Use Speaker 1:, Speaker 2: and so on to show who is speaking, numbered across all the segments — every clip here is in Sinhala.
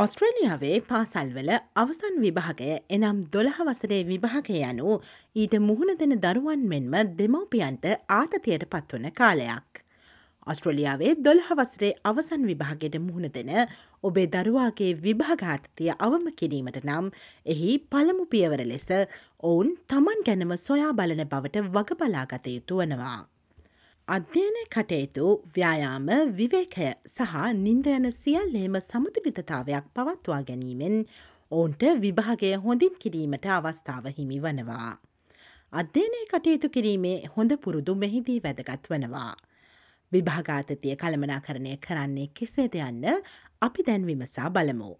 Speaker 1: ඔස්ට්‍රේලියාවේ පාසල්වල අවසන් විභාගය එනම් දොළහ වසරේ විභාගය යනු ඊට මුහුණ දෙන දරුවන් මෙන්ම දෙමවපියන්ට ආතතියට පත්වන කාලයක්. ඔස්ට්‍රලියාවේ දොළහ වසරේ අවසන් විභාගයට මුහුණ දෙන ඔබේ දරුවාගේ විභාගාතතිය අවම කිරීමට නම් එහි පළමු පියවර ලෙස ඔවුන් තමන් ගැනම සොයා බලන බවට වගබලාගත යුතු වනවා. අධ්‍යයන කටයුතු ව්‍යයාම විවේකය සහ නින්දයන සියල්ලේම සමතුලිතතාවයක් පවත්වා ගැනීමෙන් ඔවුන්ට විභාගය හොඳින් කිරීමට අවස්ථාව හිමි වනවා. අධ්‍යයනය කටයුතු කිරීමේ හොඳ පුරුදු මෙහිදී වැදගත් වනවා. විභාගාතතිය කළමනා කරණය කරන්නේ කෙසේද යන්න අපි දැන් විමසා බලමු.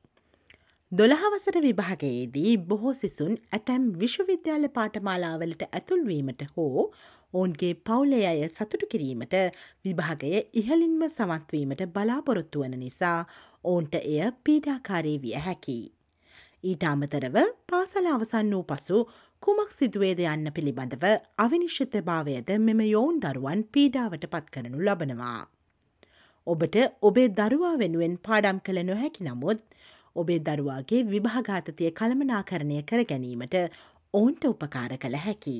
Speaker 1: දොළහවසර විභාගයේදී බොහෝ සිසුන් ඇතැම් විශ්වවිද්‍යාල පාටමාලාවලට ඇතුල්වීමට හෝ ඔවුන්ගේ පවුලේ අය සතුටු කිරීමට විභාගය ඉහලින්ම සමත්වීමට බලාපොරොත්තු වන නිසා ඔවුන්ට එය පීඩාකාරී විය හැකි. ඊට අමතරව පාසල අවසන් වූ පසු කුමක් සිදුවේද යන්න පිළිබඳව අවිනිශ්චිත භාවයද මෙම යෝන් දරුවන් පීඩාවට පත් කරනු ලබනවා. ඔබට ඔබේ දරුවා වෙනුවෙන් පාඩම් කළ නොහැකි නමුත් ඔබේ දරුවාගේ විභාගාතතිය කළමනාකරණය කර ගැනීමට ඔවුන්ට උපකාර කළ හැකි.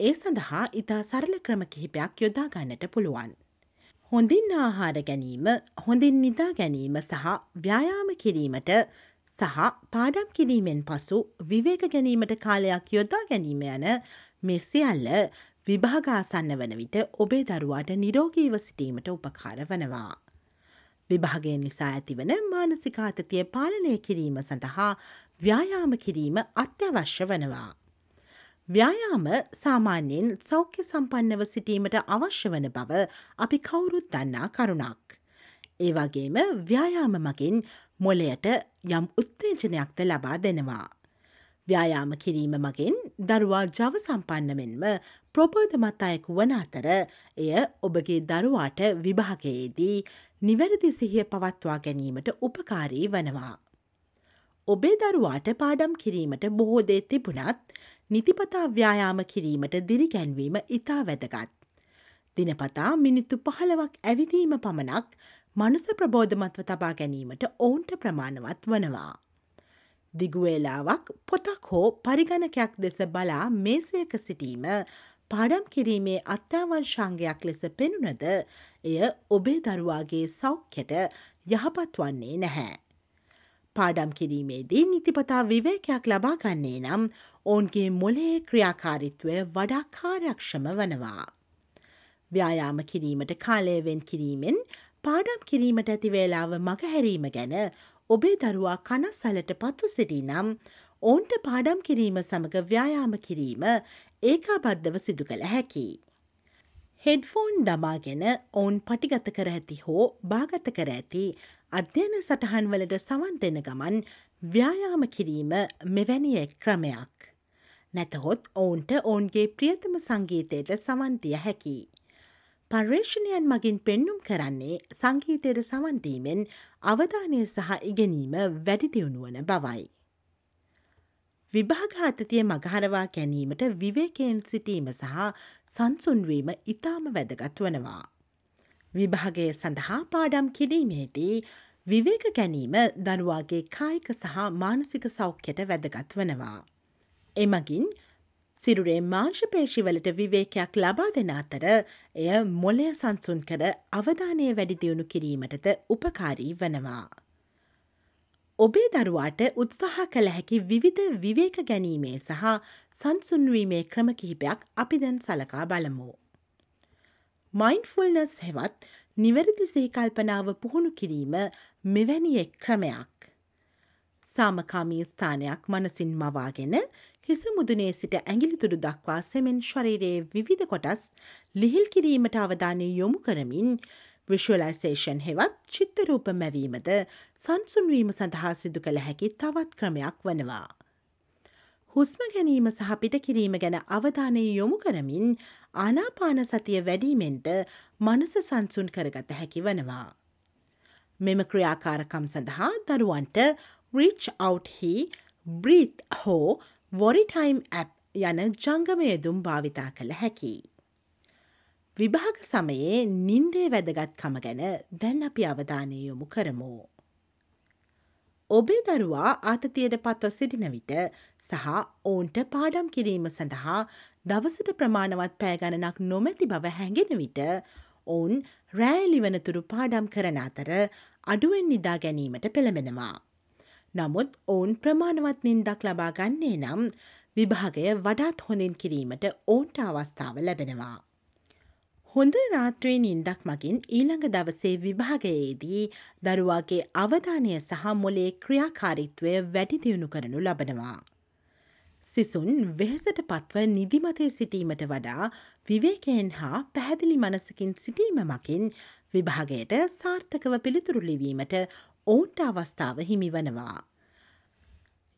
Speaker 1: ඒ සඳහා ඉතා සරල ක්‍රම කිහිපයක් යොදා ගන්නට පුළුවන්. හොඳින් ආහාර ගැනීම හොඳින් නිදා ගැනීම සහ ව්‍යයාම කිරීමට සහ පාඩම් කිරීමෙන් පසු විවේක ගැනීමට කාලයක් යොදා ගැනීම යන මේ සියල්ල විභාගාසන්න වන විට ඔබේ දරුවාට නිරෝගීව සිටීමට උපකාර වනවා. විභාගය නිසා ඇතිවන මානසිකාතතිය පාලනය කිරීම සඳහා ව්‍යයාම කිරීම අත්‍යවශ්‍ය වනවා. ව්‍යයාම සාමාන්‍යයෙන් සෞඛ්‍ය සම්පන්නව සිටීමට අවශ්‍ය වන බව අපි කවුරුත් දන්නා කරුණක්. ඒවගේම ව්‍යයාම මගින් මොලයට යම් උත්තේජනයක්ද ලබා දෙනවා. ව්‍යයාම කිරීම මගින් දරුවා ජව සම්පන්නමෙන්ම ප්‍රබෝධමත් අයෙකු වන අතර එය ඔබගේ දරුවාට විභාගයේදී නිවැරදි සිහිය පවත්වා ගැනීමට උපකාරී වනවා. ඔබේ දරුවාට පාඩම් කිරීමට බොහෝදේ තිබුණත් නිතිපතා ව්‍යයාම කිරීමට දිරිගැන්වීම ඉතා වැදගත්. දිනපතා මිනිත්තු පහළවක් ඇවිදීම පමණක් මනුස ප්‍රබෝධමත්ව තබා ගැනීමට ඔවුන්ට ප්‍රමාණවත් වනවා. දිගුවේලාවක් පොතක් හෝ පරිගණකයක් දෙස බලා මේසයක සිටීම පාඩම් කිරීමේ අත්‍යවංශංගයක් ලෙස පෙනුනද එය ඔබේ දරුවාගේ සෞඛ්‍යයට යහපත් වන්නේ නැහැ. පාඩම් කිරීමේදී නිතිපතා විවේකයක් ලබාගන්නේ නම් ඔවුන්ගේ මොලේ ක්‍රියාකාරිත්වය වඩා කාරක්ෂම වනවා. ව්‍යයාම කිරීමට කාලයවෙන් කිරීමෙන් පාඩම් කිරීමට ඇතිවේලාව මගහැරීම ගැන ඔබේ දරුවා කනස්සලට පත්ව සිටි නම් ඔවුන්ට පාඩම් කිරීම සමඟ ව්‍යයාම කිරීම ඒකාබද්ධව සිදු කළ හැකි. හෙඩ්ෆෝන් දමාගෙන ඔවුන් පටිගත කර ඇති හෝ භාගත කර ඇති අධ්‍යයන සටහන්වලට සවන් දෙන ගමන් ව්‍යයාම කිරීම මෙවැනි එක් ක්‍රමයක්. නැතහොත් ඔවුන්ට ඔවුන්ගේ ප්‍රියතම සංගීතයට සවන්තිය හැකි. පර්යේෂණයන් මගින් පෙන්නුම් කරන්නේ සංගීතයට සවන්දීමෙන් අවධානය සහ ඉගෙනීම වැඩිදියුණුවන බවයි. විභාඝාතතිය මගහරවා ගැනීමට විවේකයෙන් සිටීම සහ සංසුන්වීම ඉතාම වැදගත් වනවා. විභාගය සඳහා පාඩම් කිරීමේදී විවේක ගැනීම දරුවාගේ කායික සහ මානසික සෞඛ්‍යයට වැදගත් වනවා. එමගින් සිරුරේ මාංශපේශිවලට විවේකයක් ලබා දෙන අතර එය මොලය සංසුන් කර අවධානය වැඩිදියුණු කිරීමටද උපකාරී වනවා. ඔබේ දරුවාට උත්සාහ කළ හැකි විවිධ විවේක ගැනීමේ සහ සංසුන්වීමේ ක්‍රම කිහිපයක් අපි දැන් සලකා බලමු. මයින්ෆුල්නස් හෙවත් නිවැරදි සේකල්පනාව පුහුණු කිරීම මෙවැනි එක් ක්‍රමයක්. සාමකාමී ස්ථානයක් මනසින් මවාගෙන හිස මුදුනේ සිට ඇගිලිතුඩු දක්වා සෙමෙන් ශරීරයේ විවිධ කොටස් ලිහිල් කිරීමට අවධානය යොමු කරමින් විශ්වලයිසේෂන් හෙවත් චිත්තරූප මැවීමද සංසුන්වීම සඳහා සිදු කළ හැකි තවත් ක්‍රමයක් වනවා. හුස්ම ගැනීම සහ පිට කිරීම ගැන අවධානය යොමු කරමින් ආනාපාන සතිය වැඩීමෙන්ට මනස සංසුන් කරගත හැකි වනවා. මෙම ක්‍රියාකාරකම් සඳහා දරුවන්ට රිච් අවට් හි බ්‍රීත් හෝ වොරිටයිම් ඇප් යන ජංගමයදුම් භාවිතා කළ හැකි. විභාග සමයේ නින්දේ වැදගත්කම ගැන දැන් අපි අවධානය යොමු කරමු. ඔබේ දරුවා ආතතියට පත්ව සිටින විට සහ ඔවුන්ට පාඩම් කිරීම සඳහා දවසට ප්‍රමාණවත් පෑගණනක් නොමැති බව හැඟෙන විට ඔවුන් රෑලිවනතුරු පාඩම් කරන අතර අඩුවෙන් නිදා ගැනීමට පෙළඹෙනවා. නමුත් ඔවුන් ප්‍රමාණවත් නින්දක් ලබා ගන්නේ නම් විභාගය වඩාත් හොඳින් කිරීමට ඕන්ට අවස්ථාව ලැබෙනවා. හොඳ රාත්‍රයේ නින්දක් මගින් ඊළඟ දවසේ විභාගයේදී දරුවාගේ අවධානය සහ මොලේ ක්‍රියාකාරිත්වය වැඩි දියුණු කරනු ලබනවා. සිසුන් වෙහෙසට පත්ව නිදිමතේ සිටීමට වඩා විවේකයෙන් හා පැහැදිලි මනසකින් සිටීම මකින් විභාගයට සාර්ථකව පිළිතුරු ලිවීමට ඔවුන්ට අවස්ථාව හිමි වනවා.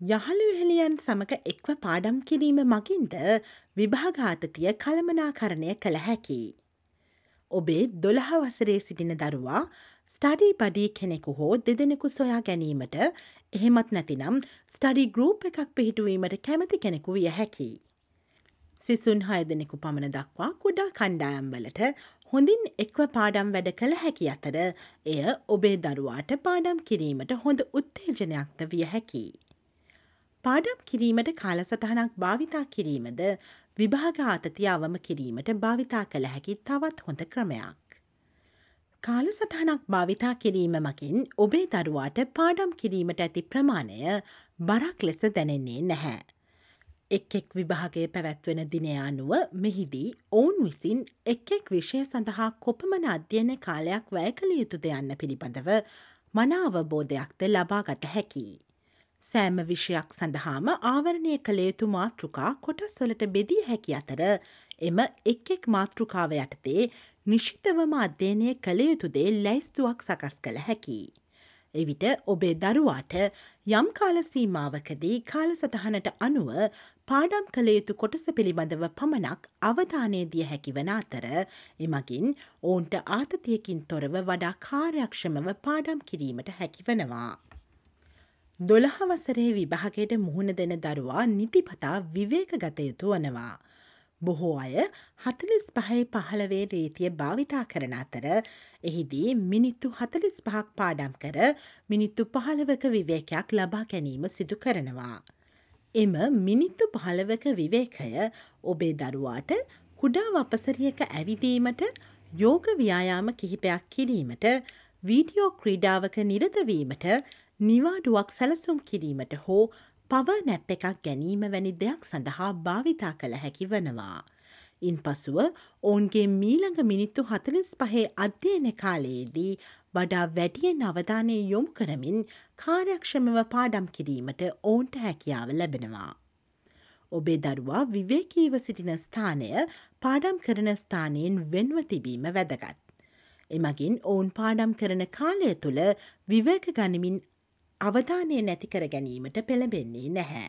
Speaker 1: යහළුහෙළියන් සමඟ එක්ව පාඩම් කිරීම මගින්ද විභාඝාතතිය කළමනාකරණය කළ හැකි. ඔබේ දොළහ වසරේ සිටින දරුවා ස්ටඩී පඩී කෙනෙකු හෝ දෙදෙනෙකු සොයා ගැනීමට එහෙමත් නැතිනම් ස්ටඩි ගරුප් එකක් පිහිටුවීමට කැමති කෙනෙකු විය හැකි. සිසුන් හය දෙනෙකු පමණ දක්වා කුඩා කණ්ඩායම්වලට හොඳින් එක්ව පාඩම් වැඩ කළ හැකි අතර එය ඔබේ දරුවාට පාඩම් කිරීමට හොඳ උත්තේජනයක්ද විය හැකි. පාඩම් කිරීමට කාලසටහනක් භාවිතා කිරීමද විභාග ආතතිය අවම කිරීමට භාවිතා කළ හැකි තවත් හොඳ ක්‍රමයක්. කාලසටහනක් භාවිතා කිරීම මකින් ඔබේ දරුවාට පාඩම් කිරීමට ඇති ප්‍රමාණය බරක් ලෙස දැනෙන්නේ නැහැ. එක් එක් විභාගය පැවැත්වෙන දිනය අනුව මෙහිදී ඔවුන් විසින් එක් එක් විෂය සඳහා කොපමන අධ්‍යයන කාලයක් වැය කළ යුතුද යන්න පිළිබඳව මනාවබෝධයක්ද ලබා ගත හැකි. සෑම විෂයක් සඳහාම ආවරණය කළ යුතු මාතෘකා කොටස්වලට බෙදිය හැකි අතර එම එක් එක් මාතෘකාව යටතේ නිශ්ිතවම අධ්‍යයනය කළ යුතුදේ ලැයිස්තුවක් සකස් කළ හැකි. එවිට ඔබේ දරුවාට යම් කාලසීමාවකදී කාලසටහනට අනුව පාඩම් කළ යුතු කොටස පිළිබඳව පමණක් අවධානය දිය හැකිවන අතර එමගින් ඔවුන්ට ආතතියකින් තොරව වඩා කාර්යක්ෂමව පාඩම් කිරීමට හැකිවනවා. දොළහ වසරේ විභාගයට මුහුණ දෙන දරුවා නිතිපතා විවේක ගතයුතු වනවා. බොහෝ අය හතලිස් පහයි පහළවේ රීතිය භාවිතා කරන අතර එහිදී මිනිත්තු හතලිස් පහක් පාඩම් කර මිනිත්තු පහළවක විවේකයක් ලබා ගැනීම සිදු කරනවා. එම මිනිත්තු පහළවක විවේකය ඔබේ දරුවාට කුඩා වපසරියක ඇවිදීමට යෝග ව්‍යයාම කිහිපයක් කිරීමට වීඩියෝ ක්‍රීඩාවක නිරතවීමට නිවාඩුවක් සැලසුම් කිරීමට හෝ පව නැප් එකක් ගැනීම වැනි දෙයක් සඳහා භාවිතා කළ හැකි වනවා. ඉන් පසුව ඔවුන්ගේ මීළඟ මිනිත්තු හතලිස් පහේ අධ්‍යයන කාලයේදී වඩා වැඩියෙන් අවධානය යොමු කරමින් කාර්යක්ෂමව පාඩම් කිරීමට ඔවුන්ට හැකියාව ලැබෙනවා. ඔබේ දරුවා විවේකීව සිටින ස්ථානය පාඩම් කරන ස්ථානයෙන් වෙන්ව තිබීම වැදගත්. එමගින් ඔවුන් පාඩම් කරන කාලය තුළ විවේක ගනිමින් අවධානය නැතිකර ගැනීමට පෙළඹෙන්නේ නැහැ.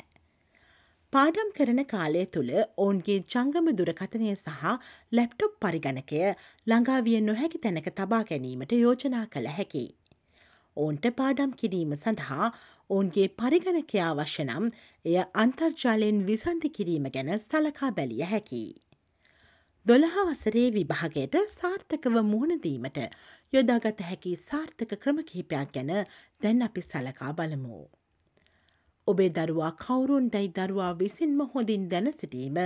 Speaker 1: පාඩම් කරන කාලය තුළ ඔවුන්ගේ ජංගම දුරකථනය සහ ලැප්ටොප් පරිගණකය ළඟාවිය නොහැකි තැනක තබා ගැනීමට යෝජනා කළ හැකි. ඔවුන්ට පාඩම් කිරීම සඳහා ඔවුන්ගේ පරිගණකය අවශ්‍ය නම් එය අන්තර්ජාලයෙන් විසන්ධි කිරීම ගැන සලකා බැලිය හැකි. දොළහ වසරේ විභාගයට සාර්ථකව මුහුණදීමට යොදාගත හැකි සාර්ථක ක්‍රම කිහිපයක් ගැන දැන් අපි සලකා බලමු. ඔබේ දරුවා කවුරුන් දැයි දරුවා විසින්ම හොඳින් දැන සිටීම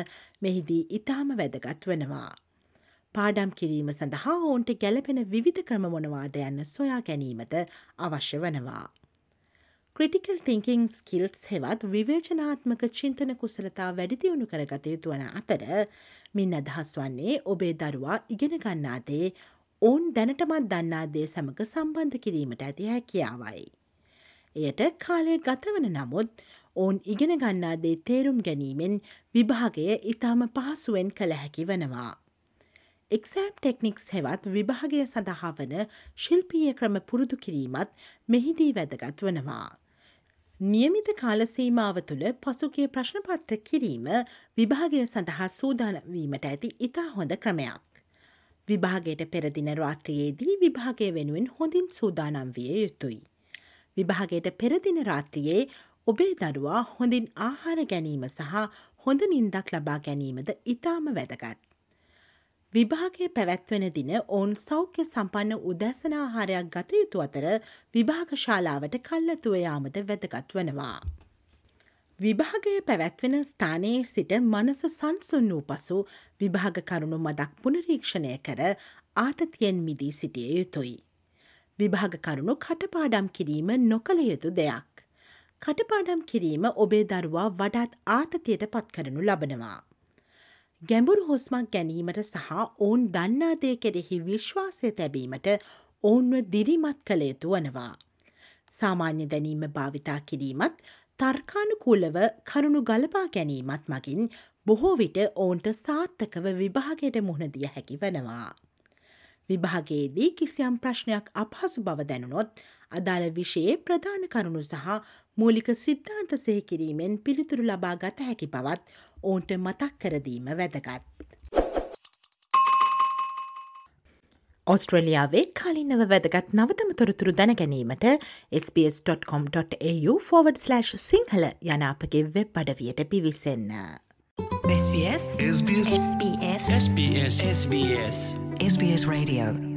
Speaker 1: මෙහිදී ඉතාම වැදගත් වනවා. පාඩම් කිරීම සඳහා ඔවුන්ට ගැලපෙන විවිධ ක්‍රම මොනවාද යන්න සොයා ගැනීමද අවශ්‍ය වනවා. ක්‍රටිකල් ටිංකින් ස්කිල්ස් හෙවත් විවේචනාත්මක චින්තන කුසලතා වැඩිදියුණු කරගත යුතු වන අතර මින් අදහස් වන්නේ ඔබේ දරුවා ඉගෙන ගන්නාදේ ඔවුන් දැනටමත් දන්නාදේ සමඟ සම්බන්ධ කිරීමට ඇති හැකියාවයි. එයට කාලය ගතවන නමුත් ඔවුන් ඉගෙන ගන්නාදේ තේරුම් ගැනීමෙන් විභාගය ඉතාම පහසුවෙන් කළ හැකි වනවා. එක්සෑම් ටෙක්නික්ස් හෙවත් විභාගය සඳහා වන ශිල්පීය ක්‍රම පුරුදු කිරීමත් මෙහිදී වැදගත් වනවා. නියමිත කාලසීමාව තුළ පසුගේ ප්‍රශ්නපත්‍ර කිරීම විභාගය සඳහා සූදානවීමට ඇති ඉතා හොඳ ක්‍රමයක්. විභාගයට පෙරදින රාත්‍රයේදී විභාගය වෙනුවෙන් හොඳින් සූදානම් විය යුතුයි. විභාගයට පෙරදින රාත්‍රයේ ඔබේ දරුවා හොඳින් ආහාර ගැනීම සහ හොඳ නින්දක් ලබා ගැනීමද ඉතාම වැදගත්. විභාගය පැවැත්වෙන දින ඔවුන් සෞඛ්‍ය සම්පන්න උදැසනාහාරයක් ගත යුතු අතර විභාග ශාලාවට කල්ලතුව යාමද වැදගත් වනවා. විභාගය පැවැත්වෙන ස්ථානයේ සිට මනස සංසුන් වූ පසු විභාග කරුණු මදක් පුනරීක්ෂණය කර ආතතියෙන් මිදී සිටිය යුතුයි. විභාග කරුණු කටපාඩම් කිරීම නොකළ යුතු දෙයක්. කටපාඩම් කිරීම ඔබේ දරුවා වඩාත් ආතතියට පත් කරනු ලබනවා. ගැඹුරු හුස්මක් ගැනීමට සහ ඔවුන් දන්නාදය කෙරෙහි විශ්වාසය තැබීමට ඔවුන්ව දිරිමත් කළ යුතු වනවා. සාමාන්‍ය දැනීම භාවිතා කිරීමත් තර්කානුකූලව කරුණු ගලපා ගැනීමත් මගින් බොහෝ විට ඔවුන්ට සාර්ථකව විභාගයට මුහුණදිය හැකි වනවා. විභාගයේදී කිසියම් ප්‍රශ්නයක් අපහසු බව දැනුනොත් අදාළ විෂයේ ප්‍රධාන කරුණු සහ මූලික සිද්ධාන්ත සෙහිකිරීමෙන් පිළිතුරු ලබා ගත හැකි බවත් ඔවුන්ට මතක් කරදීම වැදගත්. ඔස්ට්‍රලියාවේ කලින්නව වැදගත් නවතම තොරතුරු දැනගැනීමට SBS.com.au/ සිංහල යන අපගේ වෙබ් අඩවියට පිවිසන්න.
Speaker 2: SBS
Speaker 3: SBS
Speaker 2: SBS
Speaker 3: SBS SBS
Speaker 2: SBS Radio